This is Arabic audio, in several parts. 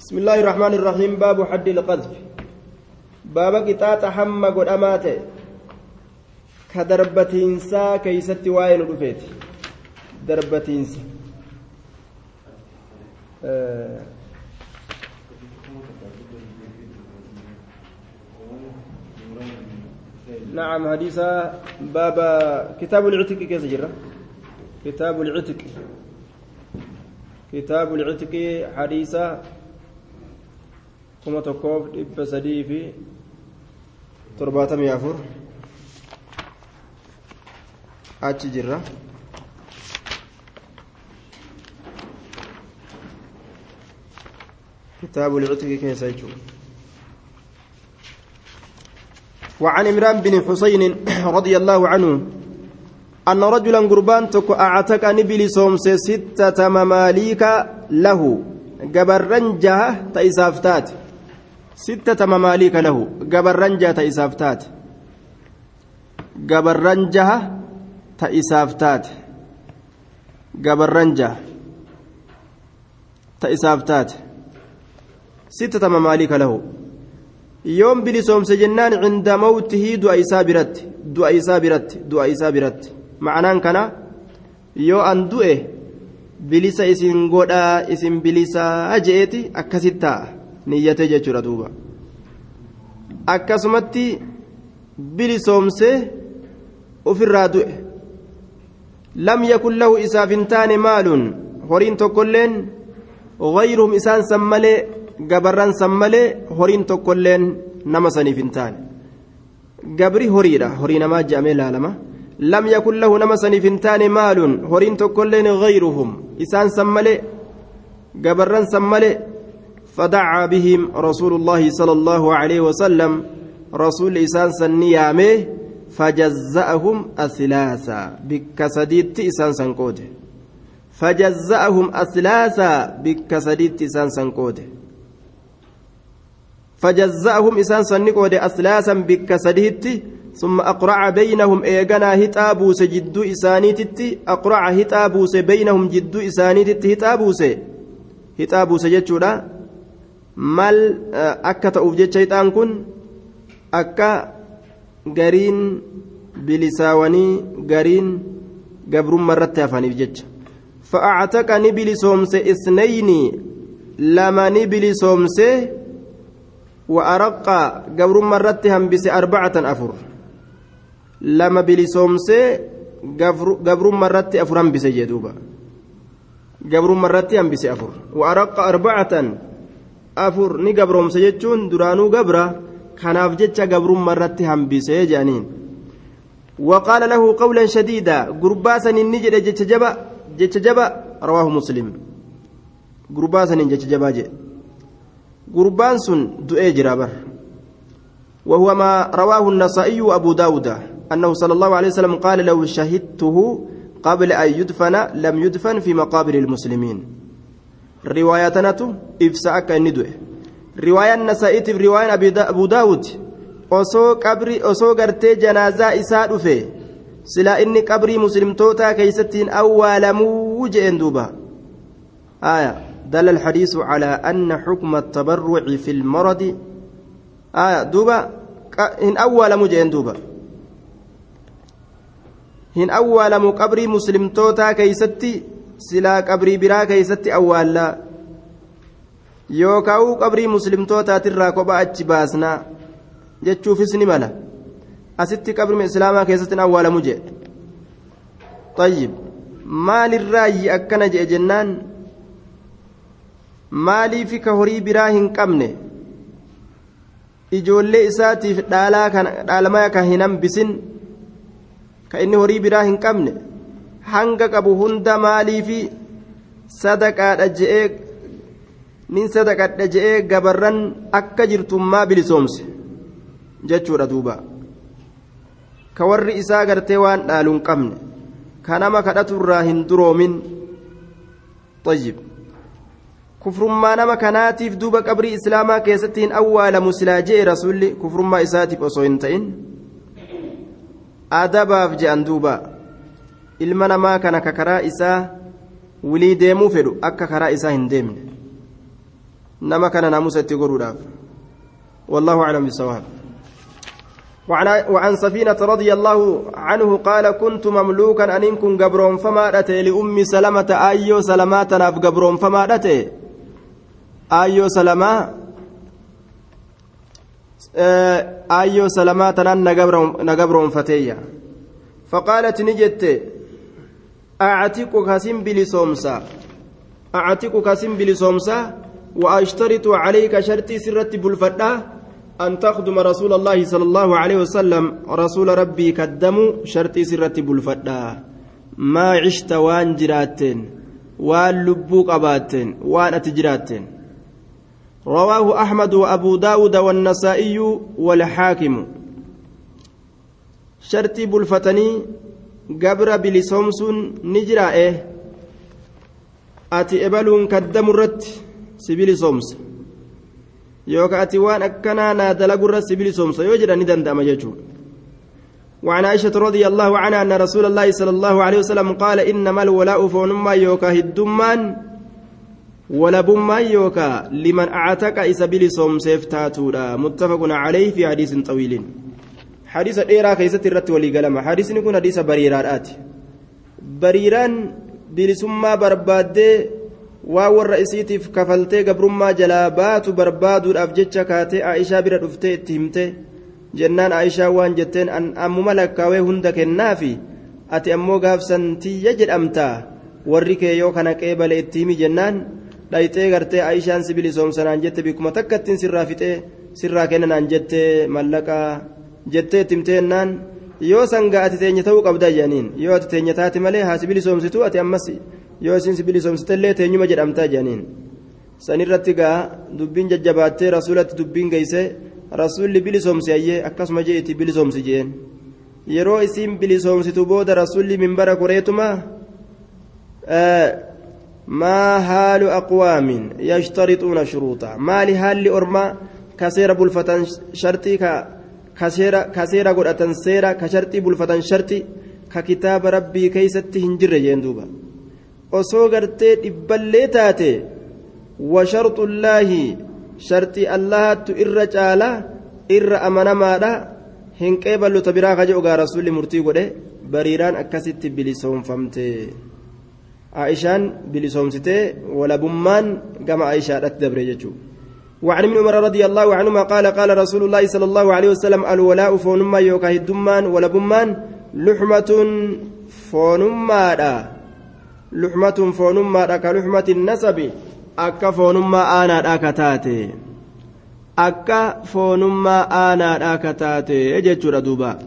بسم الله الرحمن الرحيم باب حد القذف باب قطاط حم قدامات كدربتينسا كيست واين رفيت دربتينسا آه نعم حديث باب كتاب العتق كيف كتاب العتق كتاب العتق حديث كما تكوف إب سدي في ترباتم يافر أتش جرى كتاب العتق وعن عمران بن حسين رضي الله عنه أن رجلا قربان تكو أعتق نبلي سومس ستة مماليك له قبرنجة تيسافتات sittata mamaaliika lahu gabarran jaha ta isaaf taate. Gabarran jaha ta isaaf taate. Gabarran jaha ta isaaf taate. Sittata mamaaliika lahu. Yoom bilisoomse jennaan cinda mawtihii du'a isaa biratti du'a isaa biratti du'a isaa biratti ma'anaan kana yoo an du'e bilisa isin godhaa isin bilisaa je'eeti akkasitti taa'a niyyatee jechuudha duuba akkasumatti bilisoomse ofirraa du'e lam yakun lahu isaaf hin taane maalun horiin tokkolleen غيرهم إسان سمالي gabarran san malee horiin tokkolleen nama saniif hin taane gabri horiidha horii namaa je'amee laalama lam yakun lahu nama saniif hin taane maalun horiin tokkolleen gayruhum isaan san malee gabarran san malee فدعا بهم رسول الله صلى الله عليه وسلم. رسول إسان سنيامه فجزأهم أثلاثا. بكسديت إسان سنقوده فجزأهم أثلاثا بكسديت إسان سنقوده فجزأهم إسان سنقود أثلاثا بك سديت ثم أقرع بينهم إيغانا هتابوس جد إسانيتت. أقرع هتابوس بينهم جد إسانيتت هتابوس. هتابوس جتشودا مال أكا تأوف جتشيطان كن أكا غرين بلساوني غرين قبر مرت أفاني بجتش فأعتق نبلسومس اثنين لما نبلسومس وأرق قبر مرت هنبس أربعة أفر لما بلسومس قبر مرت أفر هنبس جدوبا قبر مرت هنبس أفر وأرق أربعة أفر ني قبرهم سجدون درانو قبرة كناف جتش قبر مرت هنبس جانين وقال له قولا شديدا قرباسا النجد جتش جبا جتش جبا رواه مسلم قرباسا جتش جبا جي قربان سن دؤي جرابر وهو ما رواه النسائي وأبو داود أنه صلى الله عليه وسلم قال لو شهدته قبل أن يدفن لم يدفن في مقابر المسلمين روايتنا إفساءك الندوء رواية النسائي في رواية أبو داود osoo qabri osoo gartee janaazaa isaa dhufe silaa inni qabrii muslimtootaa keeysattiin awwaalamuu je'en duuba. Aya دل الحديث على أن حكم التبرع في المرض آية دوبا إن أول مجين دوبا إن أول مقبري مسلم توتا كيستي سلا قبري برا كيستي أول لا يوكاو قبري مسلم توتا ترى كوبا أتشباسنا جتشوفس نملا أستي قبري إسلاما كيستي أول مجي طيب مال الرأي أكنا جنان maaliif ka horii biraa hin qabne ijoollee isaatiif dhaalmaa ka hin hambisin ka inni horii biraa hin qabne hanga qabu hunda maaliifi sadaqaadha je'ee nin sadaqadha je'ee gabarran akka jirtummaa bilisoomse jechuudha duuba. Ka warri isaa gartee waan dhaalu hin qabne ka nama kadhaturraa hin duroomin. Xayyib kufrummaa nama kanaatiif duuba qabrii islaamaa keessatti hin awwaalamu silaa je'e rasuulli kufrummaa isaatiif osoo hin ta'in. Adabaaf je'an duubaa ilma namaa kana ka karaa isaa wilii deemuu fedhu akka karaa isaa hin deemne. Nama kana naamusa itti godhuudhaaf والله أعلم بالصواب وعن, سفينة رضي الله عنه قال كنت مملوكا أن كن قبرون فما أتي لأم سلمة أيو سلماتنا في قبرون فما أتي أيو سلمة أيو سلماتنا نقبرون فتيا فقالت نجت أعتقك سنبلي سومسا أعتقك سنبلي سومسا وأشترط عليك شرطي سرتي بالفتاة أن تخدم رسول الله صلى الله عليه وسلم. رسول ربي كدموا شرطي سرة بلفدا ما عشت وان جراتين وان لبوك أباتين وان أتجراتين. رواه أحمد وأبو داود والنسائي والحاكم. شرطي بلفتني قبر بلسومسون نجرائه أتي إبلون كدموا الرت سبيل سومس yookaan ati waan akkanaa naa dalagurra sibilisoomsa yoo jedhan ni danda'ama jechuudha. وعن عائشة رضي الله عنها أن رسول الله صلى الله عليه وسلم قال إنما الولاء فونما يوكا هدمان ولا بما يوكا لمن أعتق إسبيل صوم سيفتاتورا متفق عليه في حديث طويل. حديث إيرا كيست الرت ولي قلم حديث نكون حديث بريرات بريران بلسما برباد kafaltee gabrummaa jalaa baatu barbaaduudhaaf jecha kaatee aishaa bira dhuftee itti himte jennaan aishaa waan jetteen ammuma lakkaawee hunda kennaafi ati ammoo gaafsan tiyya jedhamta warri kee yoo kana qeebale itti himi jennaan dhayxee gartee aishaan si bilisoomsanaan jette bikkuma takka ittiin sirraa fixee sirraa kennanaan jettee mallaqaa jettee itti himteennaan yoo sangaa ati teenya ta'uu qabda jedhaniin yoo ati teenya taate malee haa si bilisoomsitu ati ammas yoo isin si bilisoomsitellee teenyuma jedhamtaa jedhaniin sanirratti gaa dubbiin jajjabaattee rasuulatti dubbiin geeyse rasuulli bilisoomsi ayyee akkasuma jee itti bilisoomsi jeen yeroo isiin bilisoomsitu booda rasuulli minbara koreetuma maa haalu aqwaamin yashtarixuuna shuruuxa maali haalli ormaa ka seera bulfatan sharxii ka sharxii bulfatan sharxi ka kitaaba rabbii keeysatti hin jirre jeen duuba osoo gartee dhibballee taate washarxullaahi sharxii allahattu irra caala irra amanamaadha hin qeeballu ta biraa kaje ogaa rasuulli murtii godhe bariiraan akkasitti bilisoomfamte aishaan bilisoomsitee walabummaan gama aishaadhatti dabre jechuu وعن ابن عمر رضي الله عنهما قال قال رسول الله صلى الله عليه وسلم الولاء فونما يوكا هدمان ولبمان لحمة فونما luxmati nasabi akka foonummaa aanaadha ka taate akka foonummaa aanaadha ka taate jechuudha duuba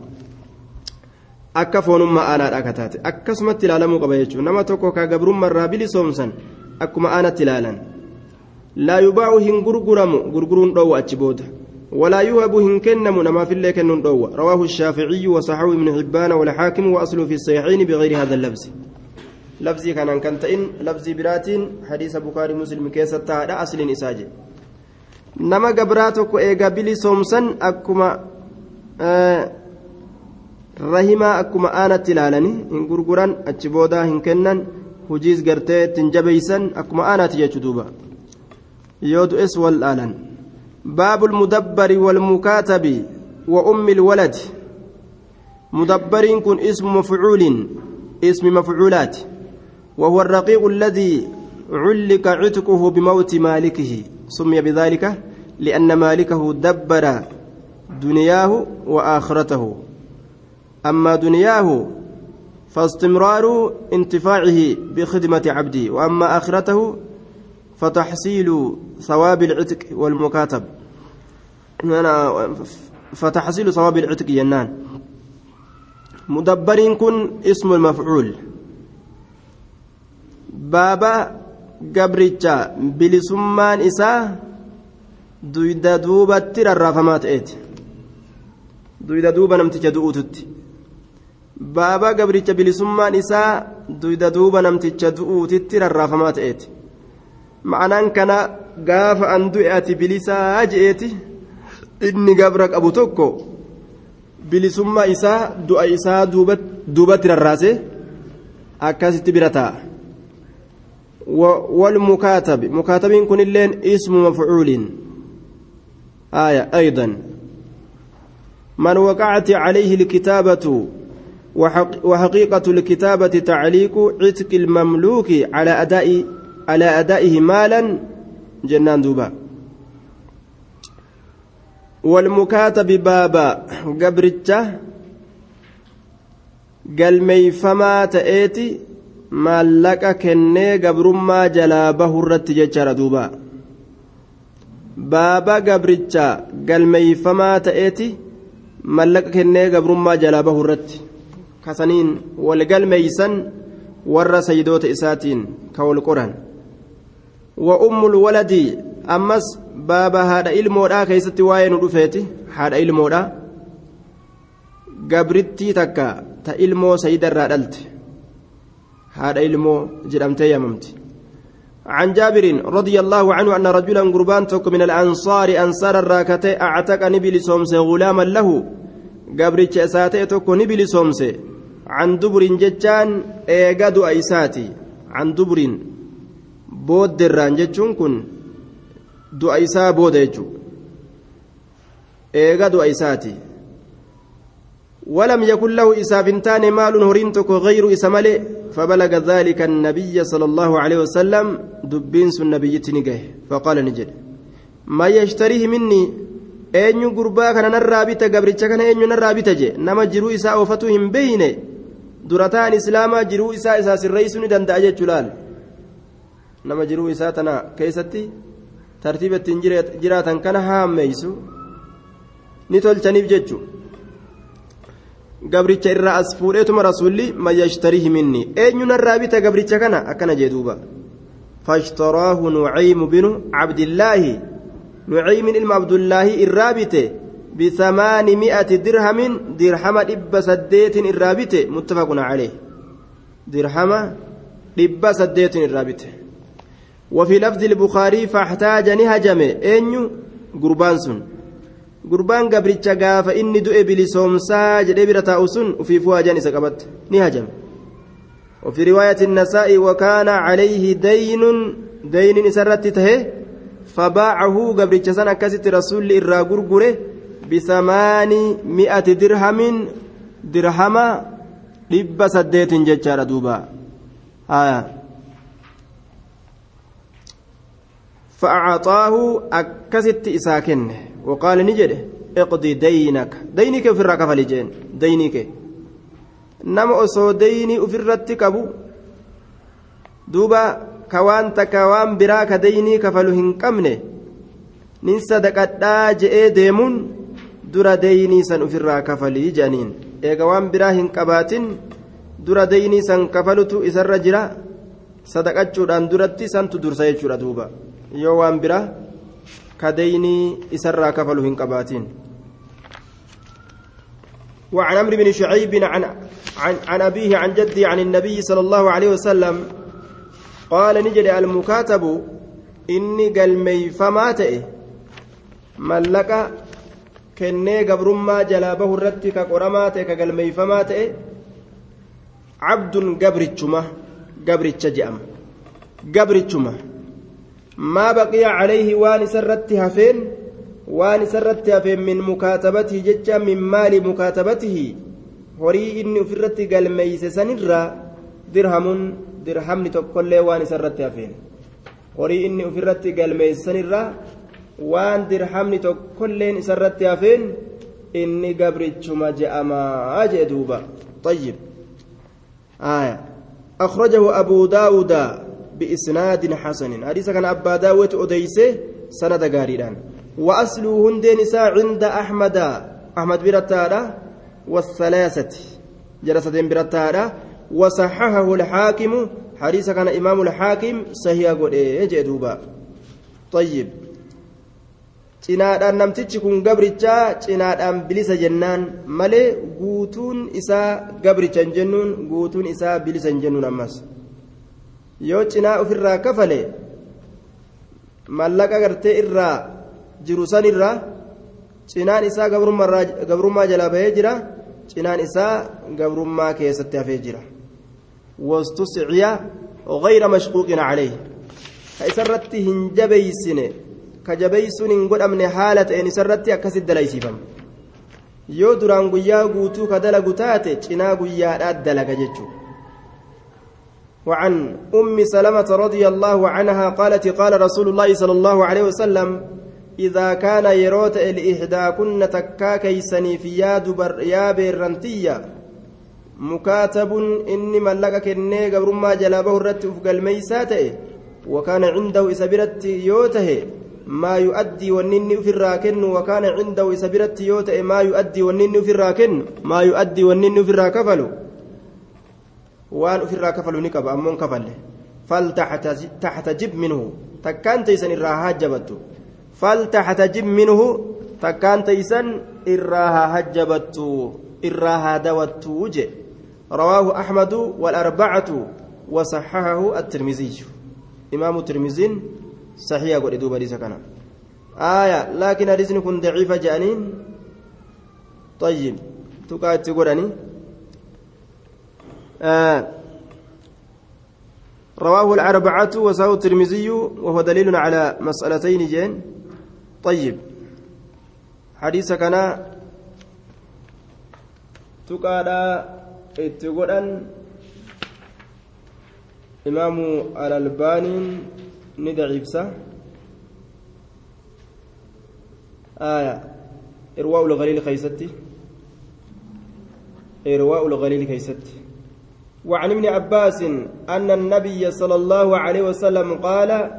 akka foonummaa aanaadha taate akkasumatti ilaalamuu qaba jechuudha nama tokko ka gabrummaarraa bilisoomsan akkuma aanatti ilaalan laa yubaa'u hin gurguramu gurguruun dhoowwa achi booda ولا يوهب هن كنم نما في الله كنن رواه الشافعي وصححه ابن حبان والحاكم وأصله في الصحيحين بغير هذا labsii kanaan kan ta'in labsii biraatiin hadiisa bukaarii muslim keessa taa'adha asliin isaa je nama gabraa tokko eega bilisoomsan akkuma rahimaa akkuma aanatti ilaalanii hin gurguran achi boodaa hin kennan hujiis gartee ittiin jabeeysan akkuma aanaati jechuu duuba yoo du'es wal dhaalan baabu lmudabbari walmukaatabi wa ummi lwalad mudabbariin kun ismu mafcuulin ismi وهو الرقيق الذي علق عتقه بموت مالكه. سمي بذلك لأن مالكه دبر دنياه وآخرته. أما دنياه فاستمرار انتفاعه بخدمة عبده وأما آخرته فتحصيل ثواب العتق والمكاتب فتحصيل ثواب العتق ينان مدبر كن اسم المفعول baaba gabricha bilisummaan isaa duyda duubatti rarraafamaa ta'eeti duyda duuba namticha du'uututti baaba gabricha bilisummaan isaa duyda duuba namticha du'uutitti rarraafamaa ta'eeti ma'anaan kana gaafa an du'e ati bilisaa je'eeti inni gabra qabu tokko bilisummaa isaa du'a isaa duubatti rarraase akkasitti bira taa'a والمكاتب مكاتب كن اللين اسم مفعول آية أيضا من وقعت عليه الكتابة وحقيقة الكتابة تعليق عتق المملوك على أداء alaa adaa'ihi maalan jennaan duuba walmukaatabi baaba gabricha galmeeyfamaa ta'eeti maallaqa kennee gabrummaa jalaa bahurratti jechaadha duuba baaba gabricha galmeeyfamaa ta'eeti mallaqa kennee gabrummaa jalaa bahurratti kasaniin wal galmeeysan warra sayyidoota isaatiin ka wal qoran waladii ammas baaba haadha ilmoodhaa keessatti waa'ee nu dhufeeti haadha ilmoodhaa gabrittii takka ta ilmoo sayyidarraa dhalte haadha ilmoo jedhamtee yamamti عن جابر رضي الله عنه أن رجلا قربان تك من الأنصار أنصار الراكتة أعتق نبل سومس غلاما له قبرتش أساتي تك نبل سومس عن دبر ججان إيقاد أيساتي عن دبر بود دران ججون كن دو أيسا بود يجو إيقاد أيساتي ولم يكن له إسافنتان مال هرينتك غير إسمالي فبلغ ذلك النبي صلى الله عليه وسلم دبين النبي تنجه فقال نجد ما يشتريه مني eenyu gurbaa kana narraa bita gabricha kana eenyu narraa bita je nama jiruu isaa oofatu hin beeyne dura ta'an islaamaa jiruu isaa isaa sirreessuu ni danda'a jechuu laal nama jiruu isaa tana keessatti tartiiba ittiin jiraatan kana haammeeysu ni tolchaniif jechuudha. gabricha irraa as fuudheetuma rasuulli man yashtarihi minni eenyu narraa bita gabricha kana akkana jee duuba binu cabdillaahi nucaymin ilma abdullaahi irraa bite bisamaani mi'ati dirhamin dirhama dhibba saddeetin irraa bite muttafaqun calee dirhama dhibba saddeetin irraa bite وفي لفظ البخاري فاحتاج نهجم أنيو قربان سن gurbaan gabricha gaafa inni du'e bilisoomsaa jedhee bira taa'u sun ufiifuu hajaan isa qabatte ni hajame وفي رواية النساء وكان عليه دين دين سرت تهي فباعه قبل سنة كست رسول إرى غرغره بثمان مئة درهم درهم لب سديت ججار دوبا آية فأعطاه أكست إساكنه وقال نجد اقضي دينك دينك في الركف لجين دينك نما أصو ديني في الرتكب دوبا كوان تكوان براك ديني كفلو هنكمنه nin sadaqadhaa je'ee deemuun dura deeynii san ofirraa kafalii jedhaniin eega waan biraa hin qabaatin dura deeynii san kafalutu isarra jira sadaqachuudhaan duratti santu dursa jechuudha duuba yoo waan biraa كديني إسرى كفل هن قباتين وعن عمرو بن شعيب عن عن, عن أبيه عن جدي عن النبي صلى الله عليه وسلم قال نجد المكاتب إني قلمي فما تئه ملك كني قبرما جلابه الرتي كقرما تئه كقلمي فما تئه عبد قبرتشمه قبرتش جأم قبرتشمه ما بقي عليه وان سرت هفين وان سرت هفين من مكاتبته ججا من مال مكاتبته horii inni ofirratti galmeeyse sanirraa dirhamuun dirhamni tokkollee waan isarratti hafeen horii inni ofirratti galmeeyse sanirraa waan dirhamni tokkolleen isarratti hafeen inni gabrichuma je'amaa jee duuba طيب آية أخرجه أبو داود بإسناد حسن. حديث كان أبا داود أديسة سند غاريدان وأصله هندين نساء عند أحمد. أحمد برتادا والثلاثة. جلستين برتادا وصححه الحاكم. حديث كان إمام الحاكم صحيح قد إيه طيب cinaadhaan namtichi kun gabrichaa cinaadhaan bilisa jennaan malee guutuun isaa gabricha hin jennuun guutuun isaa bilisa hin jennuun ammas yoo cinaa ofirraa kafale mallaqa gartee irraa jiru san irraa cinaan isaa gabrummaa jalaa bahee jira cinaan isaa gabrummaa keessatti hafee jira wastusciya غير مشقوق عليه كيسرت هنجبيسن كجبيسن قدامن حالة إن سرت دليسيفم yoo duraan guyyaa guutuu ka dalagu taate cinaa guyyaadhaat dalaga jechuudha وعن أم سلمة رضي الله عنها قالت قال رسول الله صلى الله عليه وسلم إذا كان يروت الإحدى كن تكا كيسني في يا دبر يا بيرنتية مكاتب إني ملك كني قبر ما جلابه الرتف قال وكان عنده إسبرت يوته ما يؤدي والنين في الراكن وكان عنده سبرت يوتا ما يؤدي والنين في الراكن ما يؤدي والنين في الراكفل وان في الراكفل نكب أمون كفل. فلتحتجب منه. تكان تيسن الراها هجبت فلتحتجب منه. تكان تيسن الراها هجبت الراها دوت وجه. رواه أحمد والأربعة وصححه الترمذي. إمام الترمذي صحيح قد دوب حديث كان. آية لكن حديث كن ضعيف جانين. طيب تقولني آه رواه الأربعة وساو الترمذي وهو دليل على مسألتين جين. طيب. حديث كان تقعد اتقولن إمام الألباني daciibsa آية. إرواء الغليل خيستي. إرواء الغليل كيستي وعن ابن عباس أن النبي صلى الله عليه وسلم قال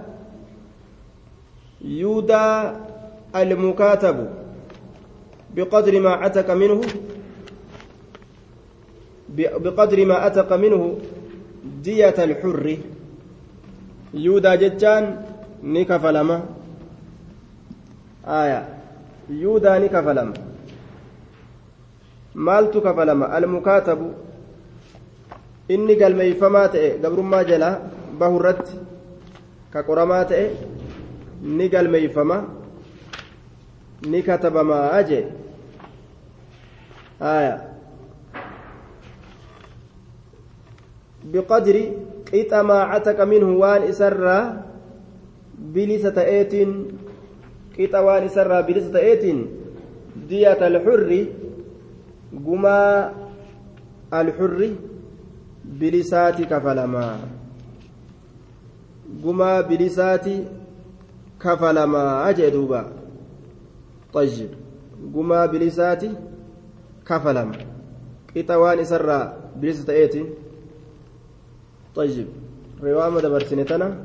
يودى المكاتب بقدر ما أتك منه بقدر ما أتق منه دية الحر. ni kafalama aya yuudaa ni kafalama maaltu kafalama almukaatabu inni galmeeyfamaa ta'e gabrummaa jalaa bahurratti ka qoramaa ta'e ni galmeeyfama ni katabamaa jee aya biqadri qixa maacataka minhu waan isarraa bilisa ta'eetiin qixa waan isarraa bilisa ta'eetiin diyata alxurri gumaa alxurri bilisaati kafalamaa gumaa bilisaati kafalamaa jee duuba طيب bilisaati kafalama qixa waan isarraa bilisa ta'eetiin طيب رواية دبرسنة تنا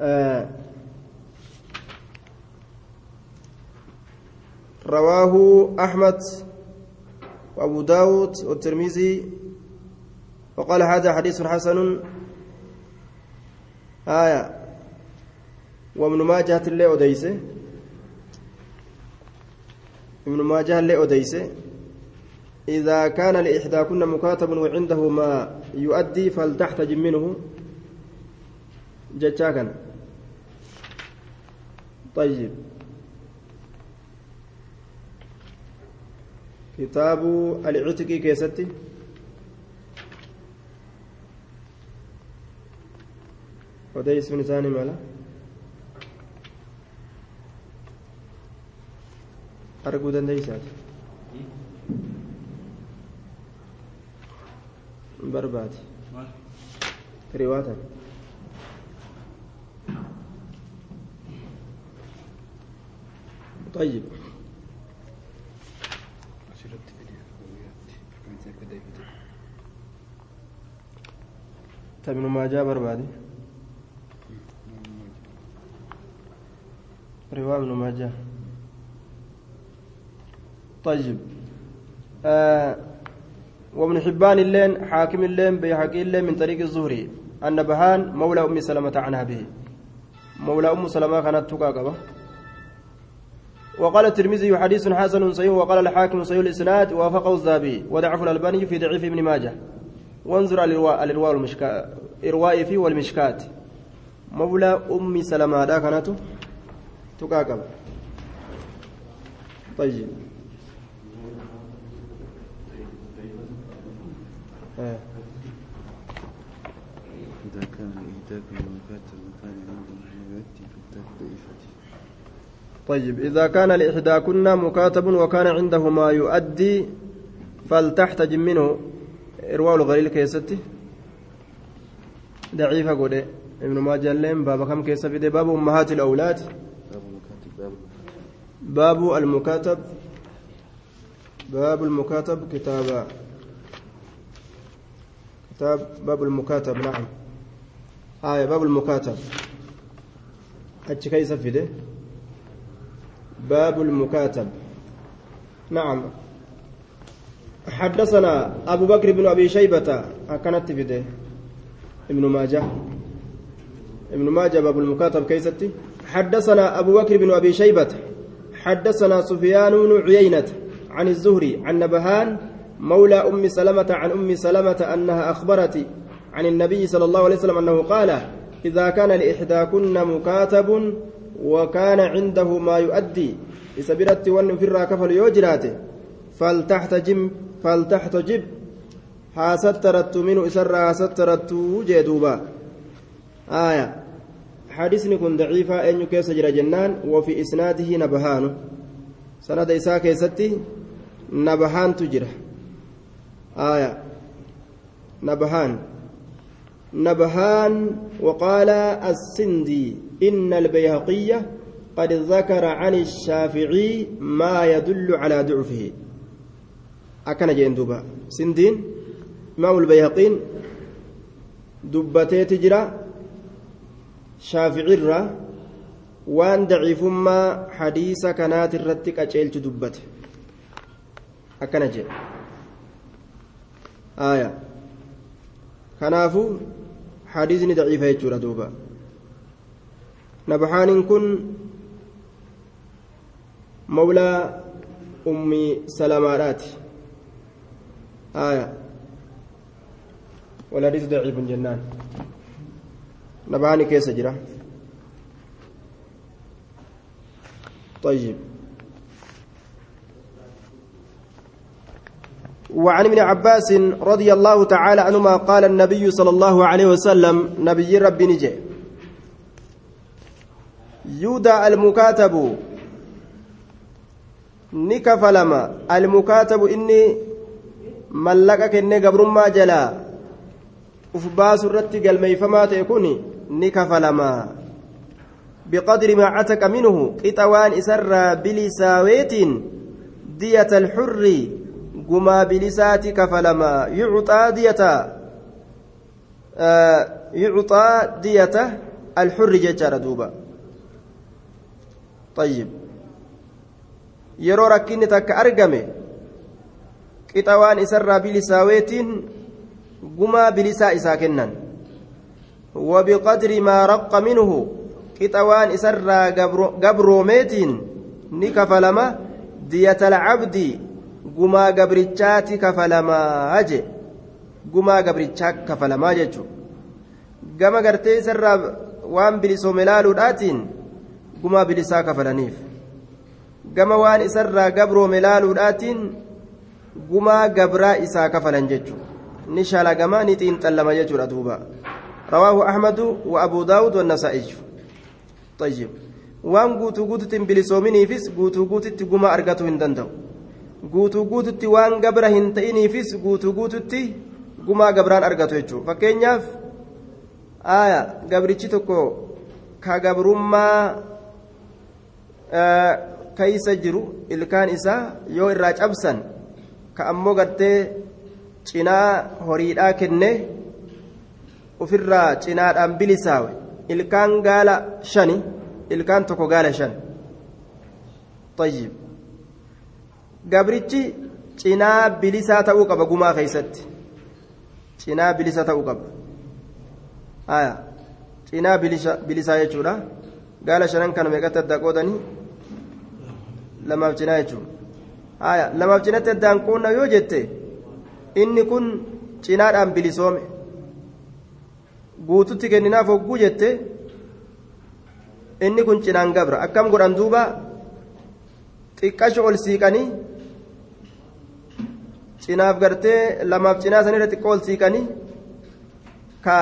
آه رواه أحمد وأبو داود والترمذي وقال هذا حديث حسن. آية. وابن ماجه اللي أديسة؟ ابن ماجه اللي إذا كان لإحداكن مكاتب وعنده ما يؤدي فلتحتج منه. جتاكن طيب. كتاب العتق كيستي. وديس من ثاني مالا. أرجو دنديسات برباد. رواتا طيب. تبن ما جاء بربادي. رواية ابن ماجه. طيب. آه وابن حبان اللين حاكم اللين بيحكي اللين من طريق الزهري. أن بهان مولى أم سلمة عنها به مولى أم سلمة كانت تقاقبة وقال الترمذي حديث حسن صحيح وقال الحاكم صحيح الإسناد ووافقه الذهبي وضعف الألباني في ضعيف ابن ماجه. وانظر الإرواء المشكاة إرواء فيه والمشكات. مولى أم سلمة دا كانت تقاقبة طيب. إذا كان إهداك المكاتب كان عنده يؤدي بالذات ضعيفته طيب. إذا كان لإحداكن مكاتب وكان عنده ما يؤدي فلتحتج منه. إرواء الغليل كيستي ضعيفة قولي ابن ماجه اللين باب كم كيس في باب أمهات الأولاد باب المكاتب باب المكاتب المكاتب كتاب باب المكاتب نعم آية باب المكاتب أتش كيس في باب المكاتب نعم حدثنا أبو بكر بن أبي شيبة كانت في ابن ماجه. ابن ماجه باب المكاتب كيستي. حدثنا أبو بكر بن أبي شيبة. حدثنا سفيان بن عيينة عن الزهري عن نبهان مولى أم سلمة عن أم سلمة أنها أخبرت عن النبي صلى الله عليه وسلم أنه قال إذا كان لإحداكن مكاتب وكان عنده ما يؤدي إسبرت ون في الراكفل يوجراته فلتحتجم فلتحتجب. هاسترت منه إسر هاسترت جدوبا آية. حديثني كن ضعيفة. أن كيس جرى جنان؟ وفي إسناده نبهان. سند إساء كيستي نبهان تجرى آية. نبهان. نبهان وقال السندي إن البيهقية قد ذكر عن الشافعي ما يدل على ضعفه. أكن جين دوبا سندين إمام البيهقين دبتي تجرى شافعي الرّ waan daciifummaa hadiisa kanaati irratti qaceelchu dubbate akkana jedhe aya kanaafuu hadiisni daciifa jechuudha duuba nabxaaniin kun mawlaa ummi salamaadhaati aya والحديث ضعيف جنان. نبهاني كيس جرا. طيب. وعن ابن عباس رضي الله تعالى عنهما قال النبي صلى الله عليه وسلم نبي ربي نجي. يودع المكاتب. نكفلما المكاتب إني ملكك إني قبر ما جلا أفباس الرتي قال ميفما تكوني نكفلما بقدر ما عتك منه إتوان إسر بلساويت دية الحر قما بلسات كفلما يعطى دية آه يعطى دية الحر ججار دوبا طيب yeroo rakkinni takka argame qixa waan isarraa bilisaaweetiin gumaa bilisaa isaa kennan wabiqadri maa raqqa minhu qixa waan isarraa gabroomeetiin ni kafalama diyatal cabdi gumaa gabrichaati kafalamaa je gumaa gabrichaa kafalamaa jechuun gama gartee isarraa waan bilisoome laaluudhaatiin gumaa bilisaa kafalaniif gama waan isarraa gabroome laaluudhaatiin gumaa gabraa isaa kafalan jechuun ni shalagama ni xiinxallama jechuudha duuba rawaahu ahmadu wa abuu daawud wa nasaa'iyu طيب waan guutuu guututti hin bilisoominiifis guutuu guututti gumaa argatuu hin danda'u guutuu guututti waan gabra hin ta'iniifis guutuu guututti gumaa gabraan argatu jechuudha fakkeenyaaf aaya gabrichi tokko ka gabrummaa keeysa jiru ilkaan isaa yoo irraa cabsan ka ammoo gartee cinaa horiidhaa kenne ofirraa cinaadhaan bilisaawe ilkaan gaala shani ilkaan tokko gaala shan طيب gabrichi cinaa bilisaa ta'uu qaba gumaa keeysatti cinaa bilisa ta'uu qaba aya cinaa bilisaa jechuudha gaala shanan kana meeqatti adda qoodanii lamaaf cinaa jechuudha aya lamaaf cinatti addaan qoonna yoo jette inni kun cinaadhaan bilisoome guututti kenninaaf hogguu jette inni kun cinaan gabra akkam godhan duuba xiqqasho ol siiqanii cinaaf gartee lamaaf cinaa sanirra xiqqoo ol siiqanii ka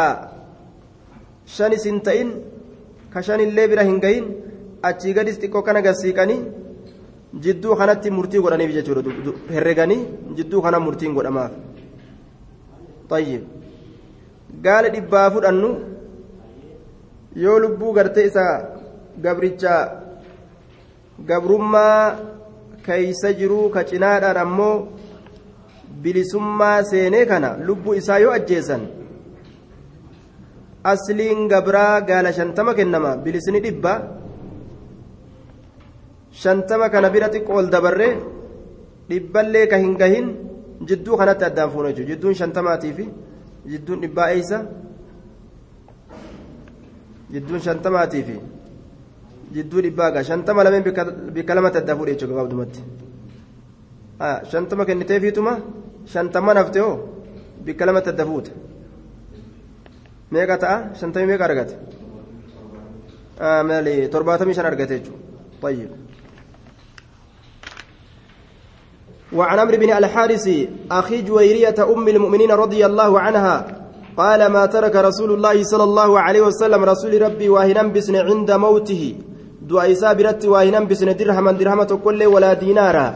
shanis hin ta'in ka shanillee bira hin gahin achii gadis xiqqoo kana gasiiqanii jidduu kanatti murtii godhaniif jechuudha. Herreganii jidduu kana murtiin godhamaaf. Tayyib. Gaala dhibbaa fudhannu yoo lubbuu gartee isa gabricha gabrummaa keeysa jiruu ka cinaadhaan ammoo bilisummaa seenee kana lubbuu isaa yoo ajjeesan asliin gabraa gaala shantama kennama. Bilisni dhibba shantama kana bira xiqqoo ol dabarree dhibballee ka hin gahin jidduu kanatti addaan fuuna jechuudha jidduun shantamaatii fi jidduun dhibbaa eeysa jidduun shantamaatii fi jidduu dhibbaa gaa shantama lameen bikka lamatti addaan fuudhe jechuudha gabaabdumatti shantama kenniteefiituma shantama nafte hoo bikka lamatti adda fuute meeqa ta'a shantamii meeqa argate torbaatamii shan argate jechuudha طيب وعن عمرو بن الحارث أخي جويرية أم المؤمنين رضي الله عنها قال ما ترك رسول الله صلى الله عليه وسلم رسول ربي واهنا بسن عند موته. دعاء سابرت واهنا بسن درهما درهمة كل ولا دينارا.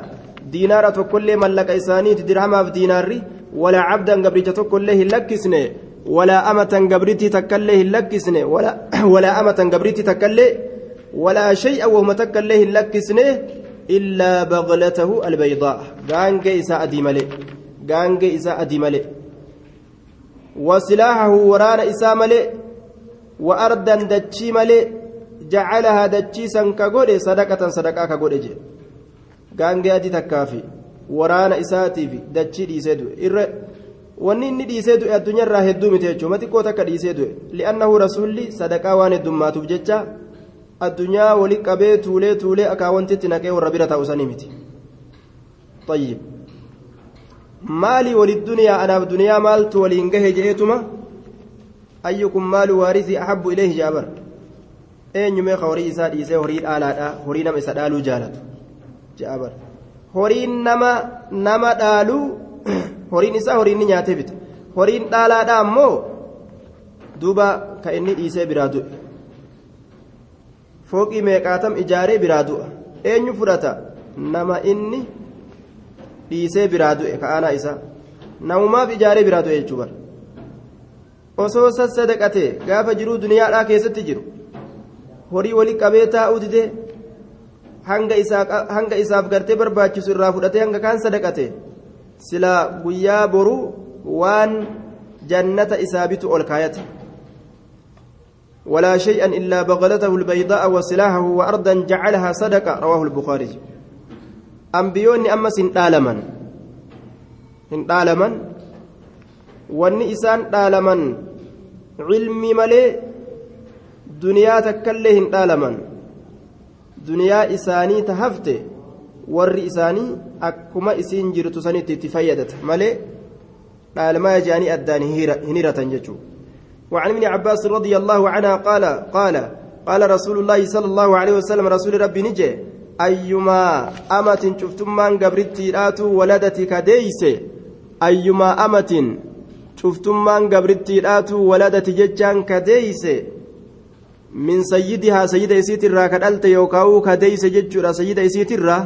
دينارة كل من لك إسانيت درهما في ديناري. ولا عبدا قبرت كل لكسن. ولا أمة قبرتي تكله لكسن. ولا ولا أمة قبرتي تكله ولا شيء وهم تكله لكسن. إلا بغلته البيضاء غانج إساء أديمالي غانج إساء أديمالي وسلاحه وران إساء مالي وأردا دتشي مالي جعلها دتشيسا كغودي صدقة صدقة كغودي جي غانج أدي تكافي waraana isaatiif dachii dhiisee du'e irra wanni inni dhiisee du'e addunyaarraa hedduu miti jechuudha xiqqoo takka dhiisee du'e li'annahu rasuulli sadaqaa waan heddummaatuuf jecha addunyaa wali qabee tuulee tuulee akka wantitti naqee warra bira taa'usanii miti. Tayyib. Maali walit duniyaa anaaf duniyaa maaltu waliin gahe je'eetuma? Ayyukum maalu waarisii ahabbu ileehi jaabar eenyumee ka horii isaa dhiisee horii dhaalaadha horii nama isa dhaaluu jaalatu jaabar horiin nama nama dhaaluu horiin isaa horiin ni nyaatee bita horiin dhaalaadha ammoo duuba ka inni dhiisee biraa du'e. Fooqii meeqaatam ijaaree biraa du'a? Eenyu fudhata? Nama inni dhiisee biraa du'e ka'aanaa isaa namumaaf ijaaree biraa du'e jechuu bara. Osoo sassadaqatee gaafa jiruu duniyaadhaa keessatti jiru. Horii walii qabee taa'uu didee hanga isaaf gartee barbaachisu irraa fudhatee hanga kaan sadaqate silaa guyyaa boruu waan jannata isaa bitu ol kaayate ولا شيئا إلا بغلته البيضاء وسلاحه وأرضا جعلها صدقة رواه البخاري أنبيوني أما سندالما سندالما والنئسان دالما علمي ملي دنيا تكله duniyaa isaanii ta hafte warri isaanii akkuma isiin jirtu sanitti itti fayyadata malee dhaalmaa jaanii addaan hin وعن ابن عباس رضي الله عنها قال قال قال رسول الله صلى الله عليه وسلم رسول ربي نجي أيما أمة شفتمان قبرتي راتو ولدتك ديس أيما أمة شفتمان قبرتي راتو ولدتي ججان كديس من سيدها سيدة إسيت الرا كدلت يوكاو كديس ججورا سيدة إسيت الرا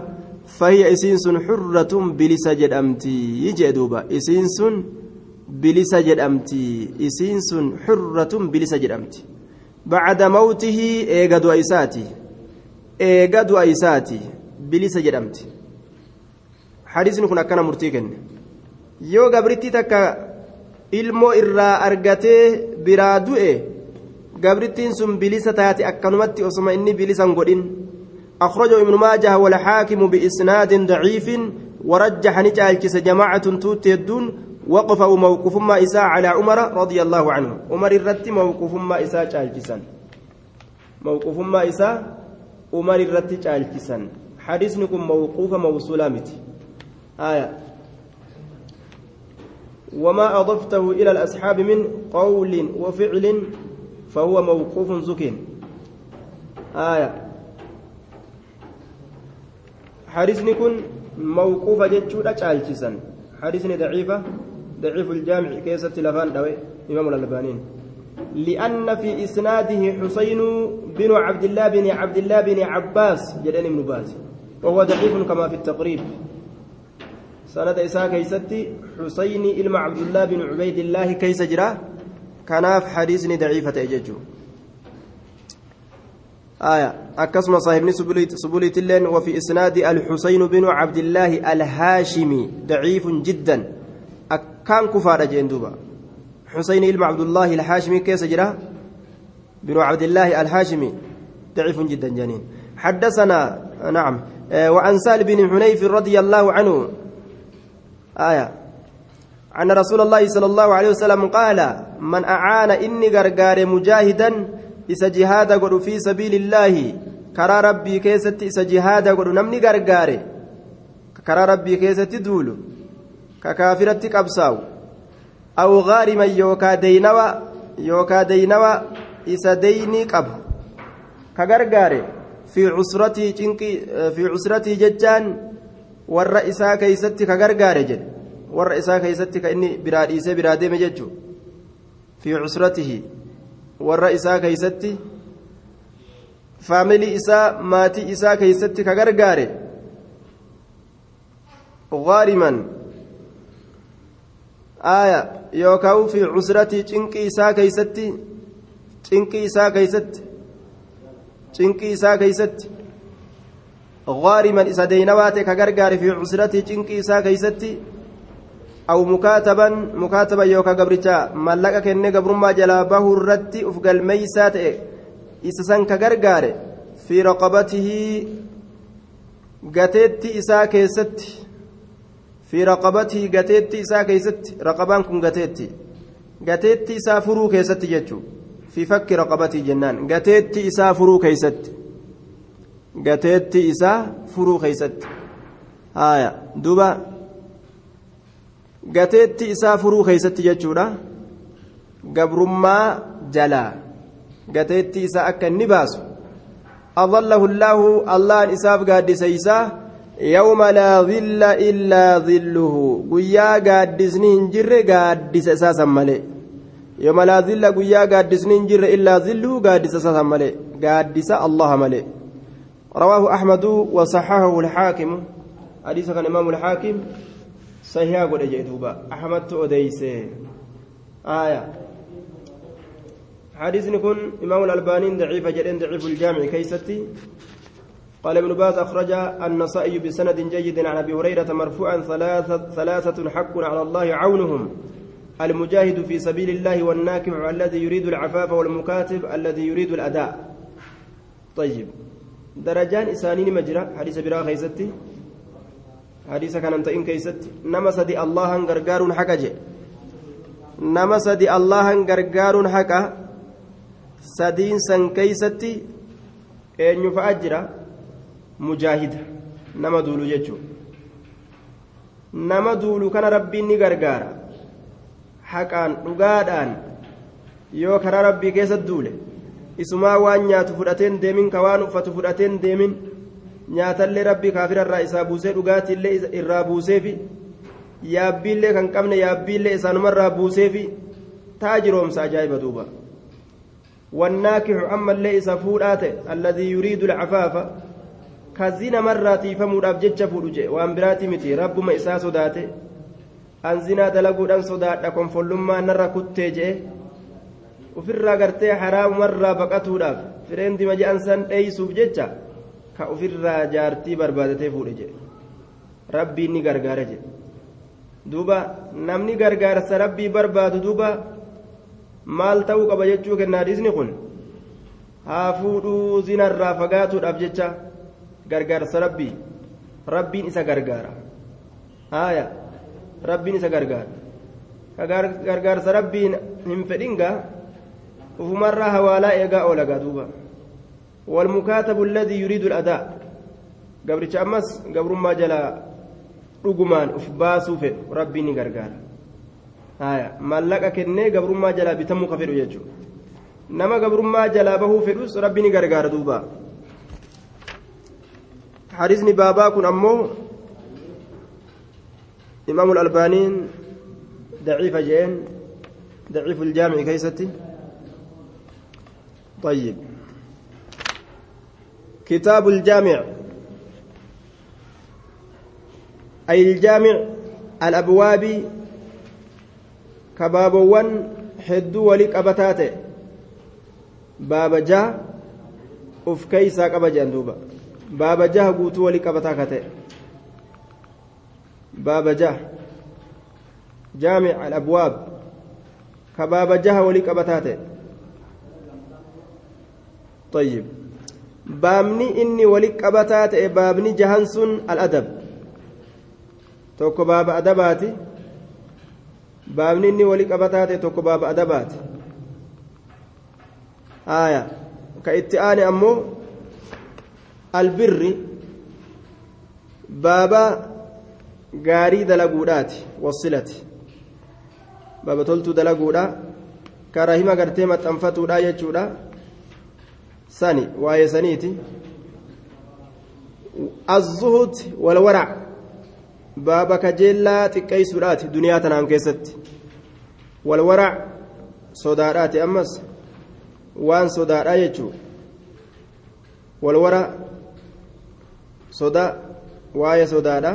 فهي إسين سن حرة بلسا جدأمتي يجدوبا إسين سن بلسا جدأمتي إسين سن حرة بلسا جدأمتي بعد موته إيغادو أيساتي إيغادو أيساتي بلسا جدأمتي حديث كنا كان مرتيكن يو غبرتي تكا ilmoo irraa argatee biraa du'e gabrittiin sun bilisa taate akkanumatti osoma inni bilisan godhin. أخرجه ابن ماجه والحاكم بإسناد ضعيف ورجح نجالكس جماعة توت يدون وقفوا موقف ما إساء على عمر رضي الله عنه. عمر الرت موقف ما إساء جالكسا موقف ما إساء عمر الرت جالكسا حديث نكون موقوف موصولا متي. آية. وما أضفته إلى الأصحاب من قول وفعل فهو موقوف زك آية. حديثني كن موقوفة جتشودة شالشسا حديثني ضعيفة. ضعيف الجامع كيسة لفان دوي إمام الألبانين لأن في إسناده حسين بن عبد الله بن عبد الله بن عباس جلال ابن باز وهو ضعيف كما في التقريب. سند إساء كيستي حسين إلما عبد الله بن عبيد الله كيس جرا كناف حديثني ضعيفة أججو. آية أكسم صاحبني سبولي تلين وفي إسناد الحسين بن عبد الله الهاشمي ضعيف جدا. أكان كفار جندوبا حسين إلما عبد الله الهاشمي كيس جرا بن عبد الله الهاشمي ضعيف جدا جنين. حدثنا نعم وعن سال بن حنيف رضي الله عنه. آية. أن رسول الله صلى الله عليه وسلم قال من أعان إني غرغار مجاهدا إسا جهاد في سبيل الله. كرى ربي كيست إسا جهاد نمني غرغار. كرى ربي كيست kakaafiratti qabsaa'u. Aw gaariman yookaa deynawa yookaa deynawa isa deynii qabu. Ka gargaare fi cusratii jechaan warra isaa keeysatti ka gargaare jedhe. Warra isaa keeysatti ka inni biraa dhiise biraa deeme jechu fi cusratihi warra isaa keeysatti faamilii isaa maatii isaa keeysatti ka gargaare. Gaariman aaya yookaan fi cusratii cinqii isaa keeysatti cinqii isaa keeysatti cinqii isaa keeysatti غارما إذا دينوات كغرغار في عسرتي جنكي إسا كيستي أو مكاتبا مكاتبا يوكا قبرتا ملقا كني قبرما جلا به الرتي أفقل ميسات إسا سن كغرغار في رقبته قتيتي إسا كيستي في رقبته قتيتي إسا كيستي رقبان كن قتيتي قتيتي إسا فرو كيستي جتشو في فك رقبتي جنان قتيتي إسا فرو كيستي gateetti isaa furuu keeysatti haya duba gateetti isaa furuu keeysatti jechuudha gabrummaa jalaa gateetti isaa akka inni baasu أظله الله الله إساف قادس إيسا يوم لا ظل إلا ظله. قيا قادسني هنجر قادس أساسا ملئ يوم لا ظل قيا قادسني هنجر إلا ظله قادس أساسا ملئ قادس الله ملئ رواه أحمد وصححه الحاكم. حديث كان إمام الحاكم. صحيح قد جئتوبا أحمد أديس آية. حديث نكون إمام الألباني ضعيف جدًا ضعيف الجامع كيستي. قال ابن باز أخرج النسائي بسند جيد عن أبي هريرة مرفوعا ثلاثة, ثلاثة حق على الله عونهم. المجاهد في سبيل الله والناكح الذي يريد العفاف والمكاتب الذي يريد الأداء. طيب. درجان إسانين مجرى حديث برا خيستي حديث كان أنت إن كيستي نما سدي الله غرغار حكا جي. سدي الله غرغار حكا. سدين سن كيستي أن يفأجر mujaahida nama duulu jechuun. Nama duulu kana rabbiin ni gargaara. Haqaan dhugaadhaan yoo karaa rabbii keessatti duule isumaa waan nyaatu fudhateen deemin ka waan uffatu fudhateen deemin nyaatallee rabbii kaafirarraa isaa buusee dhugaatiillee irraa buuseefi yaabbiillee kan qabne yaabbiillee isaanumarraa buuseefi ta'a jiroomsa ajaa'iba duuba. Wannaakihu ammallee isa fuudhaa ta'e alladii yuriidu lacafaafa ka zina marraa tiifamuudhaaf jecha fuudhu jee. Waan biraati miti. Rabbuma isaa sodaate. An zinaa dalaguudhaan sodaadha. Konfollummaa narra kuttee jee. Ofirraa gartee haraamumarraa baqatuudhaaf. Fireen dima je'an san dheeysuuf jecha ka ofirraa jaartii barbaadatee fuudhe jedhe rabbiin ni gargaara jedhe duuba namni gargaarsa rabbii barbaadu duuba maal ta'uu qaba jechuu kenna hadiisni kun? Haa fuudhuu zinarraa fagaatuudhaaf jecha gargaarsa rabbii rabbiin isa gargaara haaya rabbiin isa gargaara ka gargaarsa rabbiin hin fedhingaa ufumarraa hawaalaa eegaa oolagaa duuba والمكاتب الذي يريد الأداء قبرتش أمس قبر ما جلا رجمان أفباسو في ربي نقرقار هايا ملقا كني قبر ما جلا بتمو كفر يجو نما قبر ما جلا به فلوس ربي نقرقار دوبا حارسني بابا كن أمو. إمام الألبانين ضعيف جين ضعيف الجامع كيستي. طيب. كتاب الجامع. أي الجامع الأبواب كبابوان حدو ولك أبتاته باب uf keeysaa qaba jedhan duuba baaba jaha guutuu walii qabataa ka ta'e baaba jaha jaamic alabwaab ka baaba jaha walii qabataa ta'e طيب baabni inni wali qabataa ta'e baabni jahan sun al'adab tokko baaba adabaati baabni inni wali qabataa ta'e tokko baaba adabaati aayaa ka itti aane ammoo albirri baaba gaarii dalaguudhaati wasilati baaba toltuu dalaguudha ka rahima gartee maxxanfatuudha jechuudha sani waa'ee saniiti الزهد والورع بابا كجيلا تقيسودات دنيا تنام كيست والورع صدارات أمس waan sodaadha jechuun walwara soda waa'ee sodaadha.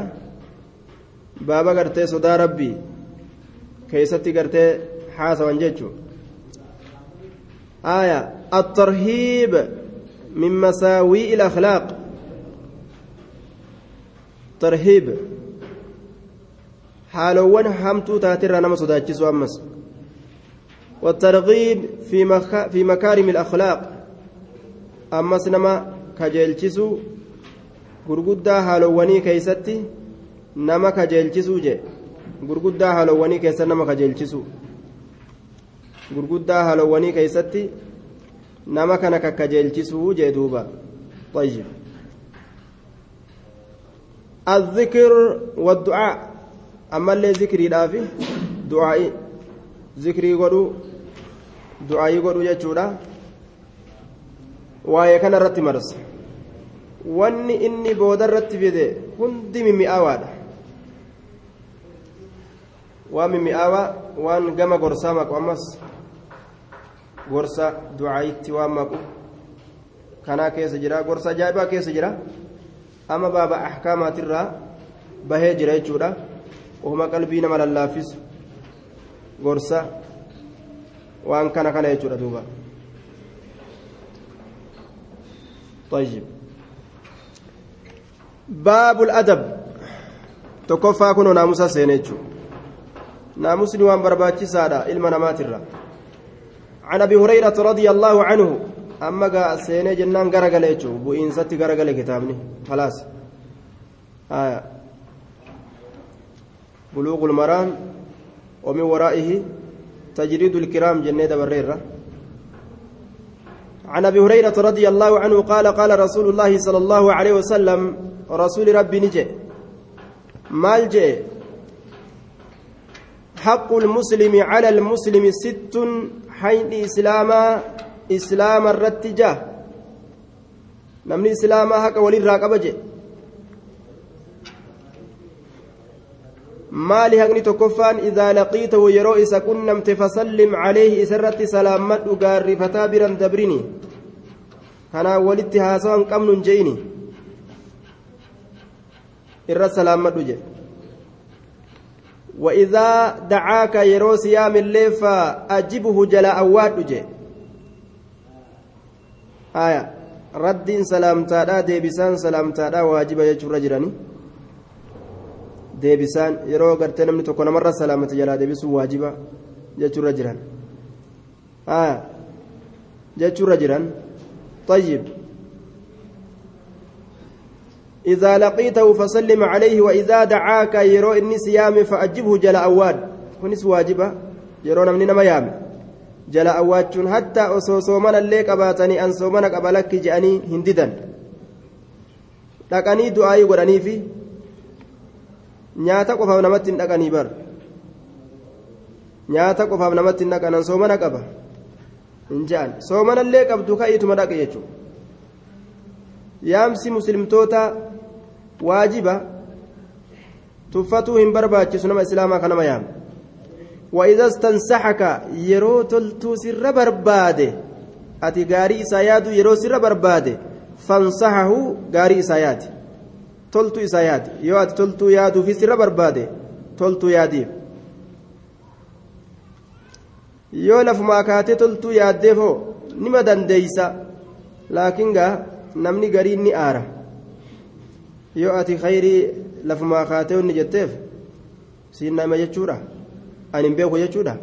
Baaba gartee sodaa rabbii keessatti gartee haasawan jechuun آية الترهيب من مساوئ الأخلاق ترهيب حالوان حمتو تاتر نما صداتشسو أمس والترغيب في مخ... في مكارم الأخلاق أما سنما كجيلتشسو gurguddaa haalowwanii keeysatti nama kajeelchisuu jee gurguddaa haalowwanii keessa nama kajeelchisuu gurguddaa haalowwanii keeysatti nama kana kakkajeelchisuu jee duuba طيب الذكر والدعاء أما اللي ذكري دافي دعائي godhu du'aayii godhu jechuudha waa'ee kana irratti marsa wanni inni booda irratti fide hundi mimmi'aawaadha waan mimmi'aawaa waan gama gorsaa maqu ammas gorsa du'aayitti waan maqu kanaa keessa jira gorsa ajaa'ibaa keessa jira amma baaba ahkaamaatirraa bahee jira jechuudha ohuma qalbii nama lallaaffisu gorsa waan kana kana jechuudha duuba طيب باب الأدب. تكفى كن ناموسا سينيتشو. ناموسني وان برباتشي سادا إلما نماترا عن أبي هريرة رضي الله عنه أما قا سيني جنان غرقل يجو بو إنساتي غرقل كتابني خلاص. آية. بلوغ المرام ومن ورائه تجريد الكرام جنيد بريرة. عن أبي هريرة رضي الله عنه قال قال رسول الله صلى الله عليه وسلم رسول ربي نجي. مال جي حق المسلم على المسلم ست حين اسلاما إسلام الرتجاه نمني اسلاما حق ولي الراقبه maali haqni tokkoffaan idaa laqiitahu yeroo isa qunnamte fasallim calayhi isarratti salaammadhu gaarrifataa biran dabrini kanaan walitti haasawan qabnu hin je'ini irra salaammadhu jedhe وإذا دعاك يروس يام الليل فأجبه جلا أواد جي آية رد سلام تادا ديبسان سلام تادا واجب يجور رجلاني deebisaan yeroo gartee namni tokko namarra salaamate jalaa deebisuun waajiba jechuurra jiran. Jechuurra jiran. طيب إذا لقيته فسلم عليه وإذا دعاك يرو إني سيام فأجبه جل أواد كنس واجبة يرون من نما يام جل أواد حتى أصو صومنا الليك أباتني أن صومنا قبلك جأني هنددا لكني دعائي قراني في nyaata qofaaf namatti hin dhaqanii bar nyaata qofaaf namatti hin dhaqanan soomana qaba hin je'an soomanallee qabdu ka'iituma dhaqe jechuudha yaamsi muslimtoota waajiba tuffatuu hin barbaachisu nama islaamaa kanama yaame وإذا استنصحك يرو تلتو سر برباده ati gaarii isaa yaadu yeroo sirra barbaade fansahahu gaarii toltuu isaa yaadi yoo ati toltuu yaaduufi sirra barbaade toltuu yaadiif yoo lafuma akaatee toltuu yaaddeefoo nima dandeeysa laakiin gaa namni gariin ni aara yoo ati khayrii lafuma akaatee inni jetteef siin nama jechuudha ani hin beeku jechuudha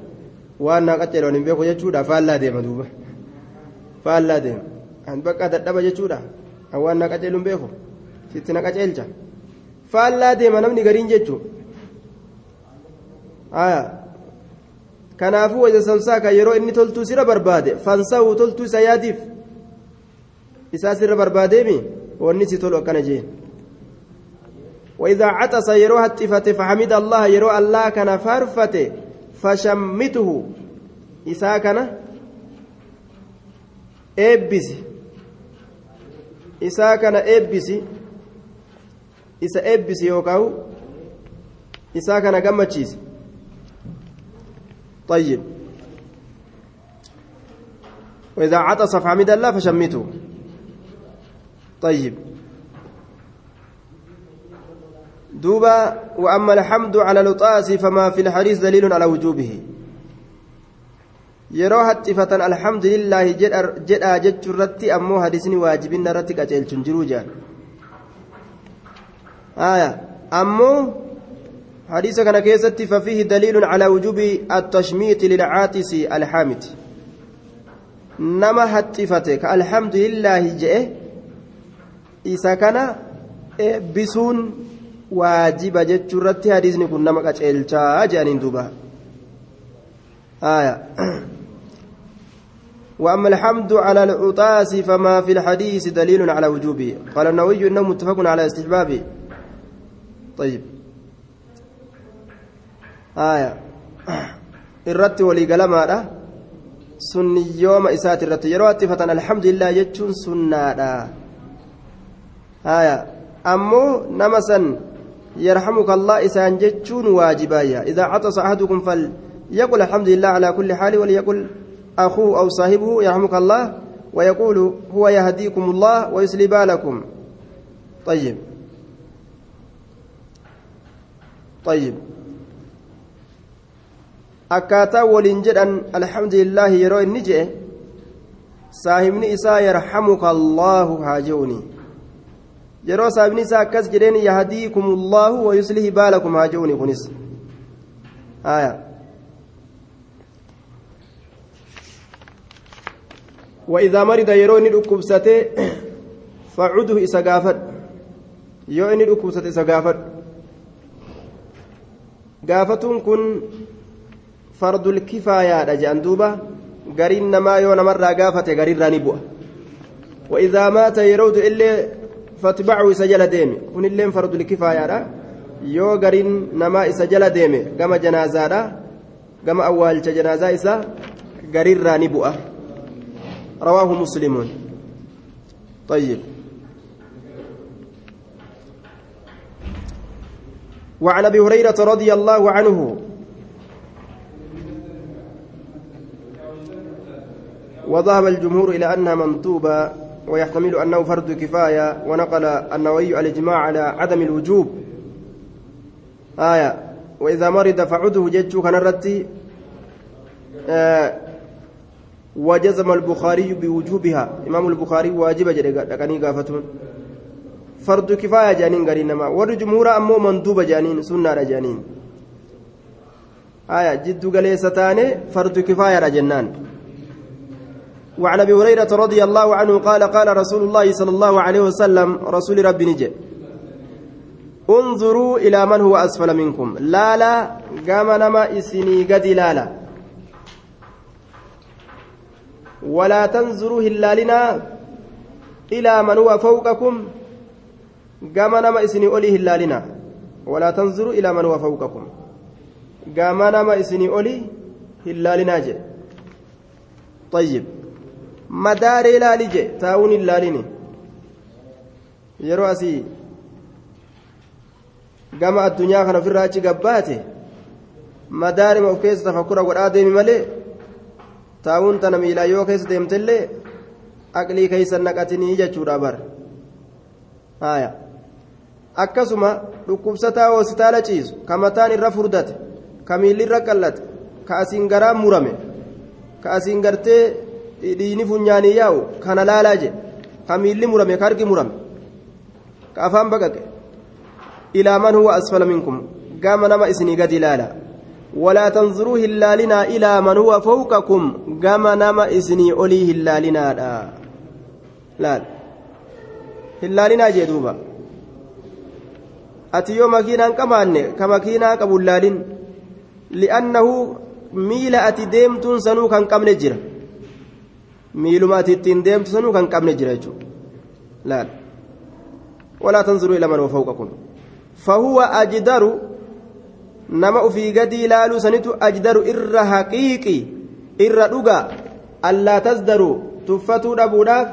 waan naa qaceelu ani hin beeku jechuudha faallaa deema duuba faallaa deema an bakka dadhaba jechuudha an waan naa qaceelu hin beeku sitti na qaceelcha faallaa deema namni gariin jechuu aya kanaafuu waysa samsaaka yeroo inni toltuu sira barbaade fansahu toltuu isa yaadiif isaa sirra barbaadeemi wanni si tolu akkana jeen وإذا عطس يروها التفت فحمد الله يروى الله كان فارفته فشمته إسا إبسي إسا إبسي إسا إبسي يوكاو إسا كان قمتشيس طيب وإذا عطس فحمد الله فشمته طيب دوبا وأما الحمد على الطاس فما في الحديث دليل على وجوبه yeroo hattifatan alhamdulillahi jedhaa jechuu irratti ammoo hadisni waajibinna irratti qaceelchun jiruu jedhan aya ammoo hadiisa kana keessatti fafiihi daliilun calaa wujubi attashmiiti lilcaatisi alhaamid nama hattifate ka alhamdulillaahi jedhe isa kana eebbisuun waajiba jechuu irratti hadiisni kun nama qaceelchaa jedhaniin duuba aya وأما الحمد على العطاس فما في الحديث دليل على وجوبه قال النووي إنه متفق على استحبابه طيب. آية. الرت ولي قلما سني يوم إسات الرت يروى فتن الحمد لله يجون سنة آية أمو نمسا يرحمك الله إسان جتشون واجبايا إذا عطس أحدكم فليقل الحمد لله على كل حال وليقل أخوه أو صاحبه يرحمك الله ويقول هو يهديكم الله ويسلي بالكم طيب طيب akkaataa waliin jedhan alhamdulillahi yeroo inni jedhe saahibni isaa yarhamuka allaahu haa je'uni yeroo saahibni isaa akkas jedheen yahdiikum allaahu wayuslihi baalakum haa je'uni kunis aya وإذا مرض يروني ركبسته فعده إسقافت يوني ركبسته إسقافت قافتون كن فرد الكفاية جان دوبا قرين نما يونا مرة قافته قرين راني بؤ وإذا مات يرود إلا فاتبعه سجل ديمي كن اللين فرد الكفاية yoo gariin namaa isa jala deeme gama janaazaadha. Gama awwaalcha janaazaa isa garirraa ni bu'a. رواه مسلم طيب وعن أبي هريرة رضي الله عنه. وذهب الجمهور إلى انها منطوبه ويحتمل أنه فرض كفاية ونقل النووي الإجماع على عدم الوجوب. آية وإذا مرض فعده جدت كان آه وجزم البخاري بوجوبها. إمام البخاري واجب جدني قافتون فرض كفاية جانين قرين ما ور جمهور أمو مندوب جانين سنة جانين آية جد قليستان فرض كفاية رجنان وعن ابي هريره رضي الله عنه قال قال رسول الله صلى الله عليه وسلم رسول ربي نجي انظروا إلى من هو اسفل منكم لا لا قام نما اسني قد لا لا ولا تنظروا هلالنا إلى من هو فوقكم قام نما اسني اولي هلالنا ولا تنظروا إلى من هو فوقكم قام نما اسني اولي هلالنا جي طيب madaaree laali je taa'uun hin laalini yeroo asii gama addunyaa kana ofirraa achi gabbaate madaarima of keessa tafakkura godhaa deemi malee taa'uun tana miilaa yoo keessa deemtellee aqlii keeysan naqatinii jechuudha bar haya akkasuma dhukkubsataa hoositaala ciisu ka mataan irra furdate ka miilli irra qallate ka asiin garaa murame ka asiin gartee dhiini funyaanii yaa'u kana laalaa jedhe ka miilli murame ka harki murame. Ka afaan baqaqe ilaaman huwa asfala minkum? Gaama nama isinii gadi ilaala. Walaa tanzuruu hin laalinaa ilaaman huwa fawqakum? Gama nama isinii olii hin laalinaadha laal. Hin laalinaa jee duuba. Ati yoo makiinaan qabaanne ka makiinaa qabu laalin li'annahu miila ati deemtuun sanuu kan qabne jira miiluma ati ittiin deemtu sanuu kan qabne jira jechuudha laal walaa tanzuruu ila man fawqakum fahuwa ajdaru nama ufii gadii laaluu sanitu ajdaru irra haqiiqi irra dhuga allaa tasdaru tuffatuu dhabuudhaaf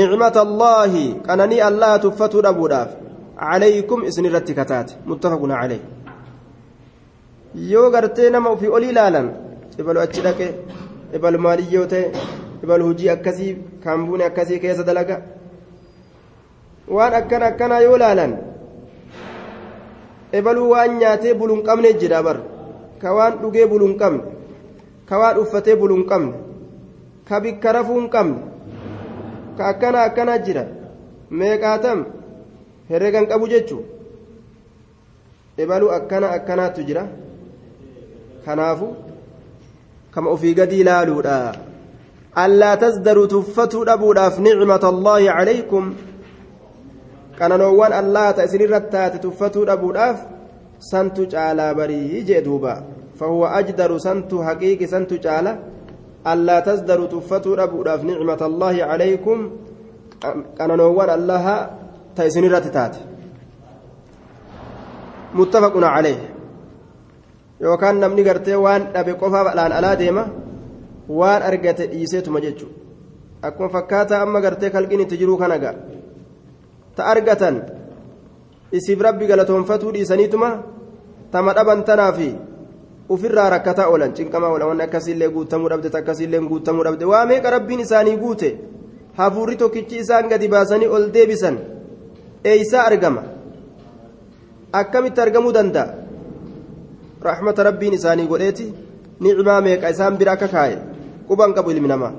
nicmata allaahi qananii allaha tuffatuu dhabuudhaaf عليكم اسن الرتكتات متفق عليه yoo gartee nama ofii olii ilaalan ibalu achi dhaqe ibalu maaliyyoo ta'e ibalu hujii akkasii kaambuune akkasii keessa dalaga waan akkana akkanaa yoo ilaalan ibaluu waan nyaatee buluun qabne jedha bar ka waan dhugee buluun qabne ka waan uffatee buluun qabne ka bikka rafuun qabne ka akkana akkanaa jira meeqaatam herregan qabu jechuun ebaluu akkana akkanaatu jira kanaafu kama ofii gadi ilaaluudha allaa tasdaruu tuffatuu dhabuudhaaf nicmata allaahi calaykum qananoowwan allaata isinirra taate tuffatuu dhabuudhaaf santu caalaa barii jee duuba fahuwa ajdaru santu haqiiqi santu caala allaa tasdaruu tuffatuu dhabuudhaaf nicmata allaahi calaykum qananoowwan allaha ta isinirratti taate. Muttafaquna calee yookaan namni gartee waan dhabe qofaa bal'aan alaa deema waan argate dhiiseetuma jechuudha akkuma fakkaataa amma gartee kalqiin itti jiruu kana ga'a. Ta argatan isiif rabbi galatoonfatuu dhiisaniituma tama dhaban tanaa fi ofirraa rakkataa oolan cinqamaa oolan. Waan akkasiillee guutamuu dhabde akkasiillee guutamuu dhabde. Waa meeqa rabbiin isaanii guute? Hafuurri tokkichi isaan gadi baasanii ol deebisan. Eeysaa argama. Akkamitti argamuu danda'a? Rahmata rabbiin isaanii godheeti. Nicmaa meeqa? Isaan bira akka kaaye quban qabu ilmi namaa.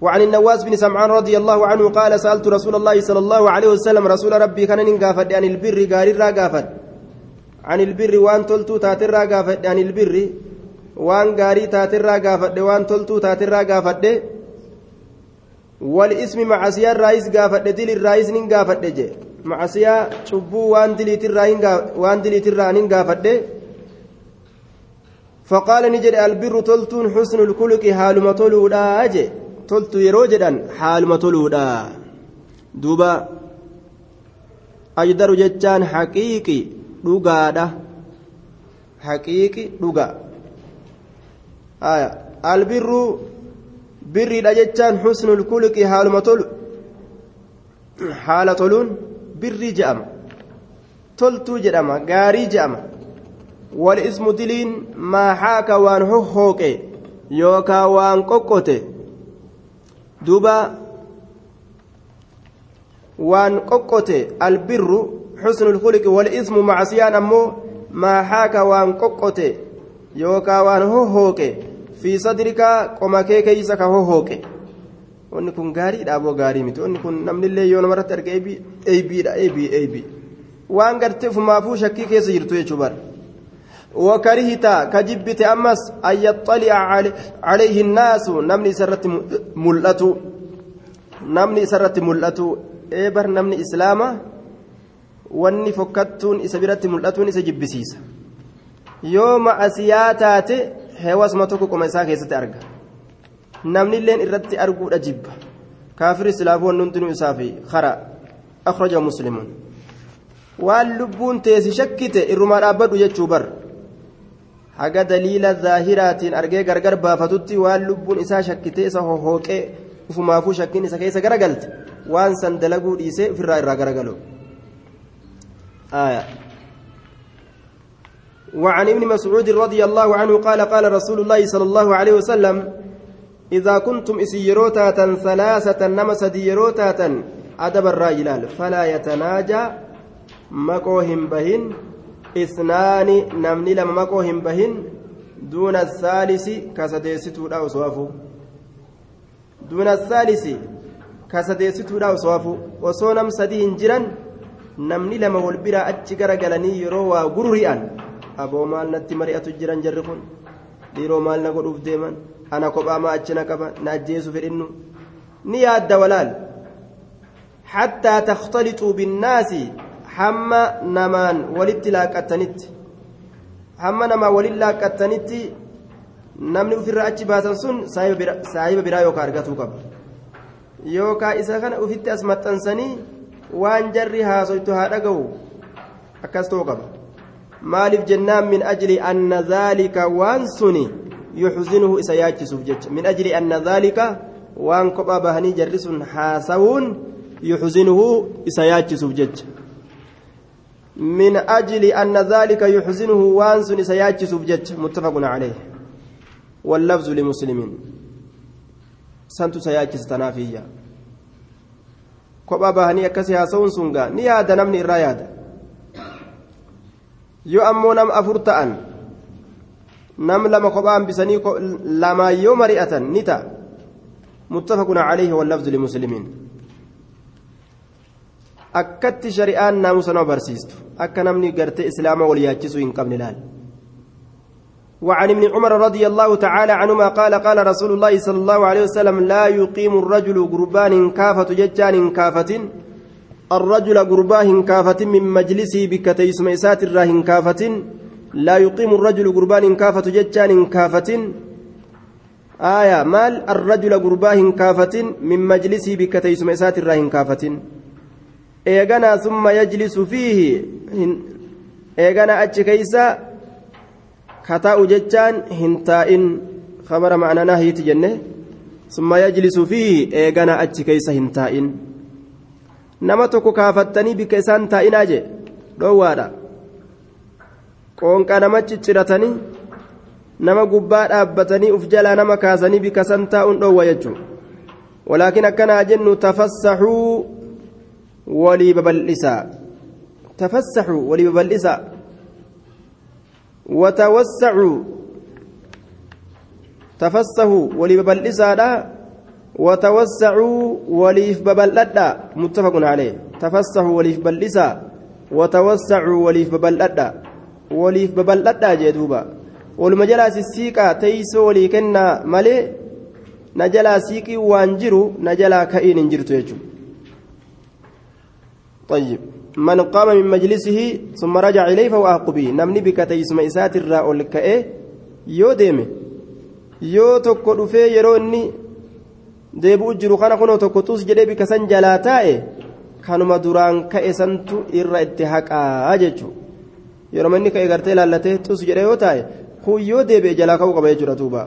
وعن النواس بن سمعان رضي الله عنه قال سألت رسول الله صلى الله عليه وسلم رسول ربي كان نقافد عن البر قال الراقافد عن البر وان تلتو تاتر راقافد عن البر وان قاري تاتر راقافد وان تلتو تاتر راقافد والاسم معصية الرئيس قافد دل الرئيس نقافد جي معصية شبو وان دليت الرئيس وان دليت الرئيس قافد فقال نجد البر تلتون حسن الكلك حالما تلودا أجي toltu yeroo jedhan haaluma toluudha duuba ajdaru jechaan haqiiqi dhugaadha. Haqiiqi dhuga. Albirru birriidha jechaan xusnul kulqi haaluma tolu haala toluun birrii je'ama toltuu jedhama gaarii je'ama wal ismu diliin maa haaka waan hohooqe yookaa waan qoqqote duuba waan qoqqote albirru xusnu lkulqi walismu macsiyaan ammoo maa haaka waan qoqqote yookaa waan hohooqe fi sadrika qoma kee keeysa ka hohooqe wanni kun gaariidha aboo gaarii miti wanni kun namnillee yoo namarratti arge eybiidha eybii eybii waan gartee ufumaafuu shakkii keessa jirtu jechuu bara وكرهت كجبت أمس أن يطلع عليه الناس نمني سرت ملأتو نمني سرت ملأتو إبر نمني إسلاما wanni fokkattuun isa biratti mul'atuun isa jibbisiisa yoo ma'asiyaa taate heewasuma tokko qoma isaa keessatti arga. Namni illeen irratti arguudha jibba. Kaafir islaafuu hundinuu isaafi kara akraja muslimuun waan lubbuun teessi shakkite irrumaa dhaabbadhu jechuu bar. Haga daliila zaahiraatiin argee gargar baafatutti waan lubbuun isaa shakkite isa hohooqee ufumaafuu shakkiin isa keessa garagalte waan san dalaguu dhiisee ofirraa irraa garagalu. وعن ابن مسعود رضي الله عنه قال قال رسول الله صلى الله عليه وسلم إذا كنتم إسيروتاتا ثلاثة نما سديروتاتا أدب الراجلال فلا يتناجى مكوهم بهن إثنان نمني لما مكوهم بهن دون الثالث كسديستو لا وصوافو دون الثالث كسديستو لا وصوافو وصونم سدين جرا wal biraa achi garagalanii yeroo waa gurri'an aboo maal natti mari'atu jiran jarri kun dhiiroo maal na godhuuf deeman ana kophaa maa achi na qaba na ajjeesu fedhinnu ni yaadda walaal hattaa takhtalixuu binnaasi hamma namaan walitti laaqattanitti hamma namaa waliin laaqattanitti namni ofirra achi baasan sun saahiba biraa yookaan argatuu qaba yookaan isa kana ofitti as maxxansanii waan jarri haasoytu haa dhaga'u akkas ta'uu qaba maaliif jennaan min ajli anna zaalika waan suni yuxzinuhu isa yaachisuuf jecha min ajli anna zaalika waan kophaa bahanii jarri sun haasawuun yuxzinuhu isa yaachisuuf jecha من أجل أن ذلك يحزنه وانس سياتشس بجج متفق عليه واللفظ لمسلمين سنت سياتشس تنافيا kophaa bahanii akkasii haasa'uun sun gaa ni yaada namni irraa yaada yoo ammoo nam afur ta'an nam lama kophaa hambisanii lamaan yoo mari'atan ni ta'a muttafaqun calayhi wallafzu limuslimiin akkatti shari'aan naamusa nama barsiistu akka namni gartee islaama wal yaachisuu hin qabne laal وعن ابن عمر رضي الله تعالى عنهما قال قال رسول الله صلى الله عليه وسلم لا يقيم الرجل قربان كافة ججان كافة الرجل قربان كافة من مجلسه بكتيس ميسات الراهن كافة لا يقيم الرجل قربان كافة ججان كافة آية مال الرجل قربان كافة من مجلسه بكتيس ميسات الراهن كافة إيغانا ثم يجلس فيه إيغانا أتش كيسا hin taa'in khabara ma'anaa naahiiti jenne summa yajlisu fiihi eegana achi keeysa hin taa'in nama tokko kaafattanii bikka isaan taa'inaa jee dhoowwaadha qoonqaa nama cicciratanii nama gubbaa dhaabbatanii uf jalaa nama kaasanii bikka san taa'uun dhoowwa jechuu walaakin akkanaa jennu tafassaxuu walii babal'isaa tafassaxuu walii babal'isaa وتوسعوا تفسحوا ولي ببلسادا وتوسعوا وليف ببلدا متفق عليه. تفسحوا وليف بلسا وتوسعوا وليف ببلدا وليف ببلدا جدوبا والمجلس السيقا تيسو ولي كنا مالي نجلا سيقي وانجرو. نجلا كاين انجرتو يجو. طيب. من قام من مجلسه ثم رجع إليه فهو أحق به. نمني بك تيسم إسات الراء كأه يو tokko dhufee yeroo inni deebi'u jiru kana kunoo tokko tus jedhee bika san jalaa taa'e kanuma duraan ka'e santu irra itti haqaa jechuudha yeroo inni ka'e gartee laallatee tus jedhee yoo taa'e kun yoo deebi'e jalaa ka'uu qaba jechuudha tuuba.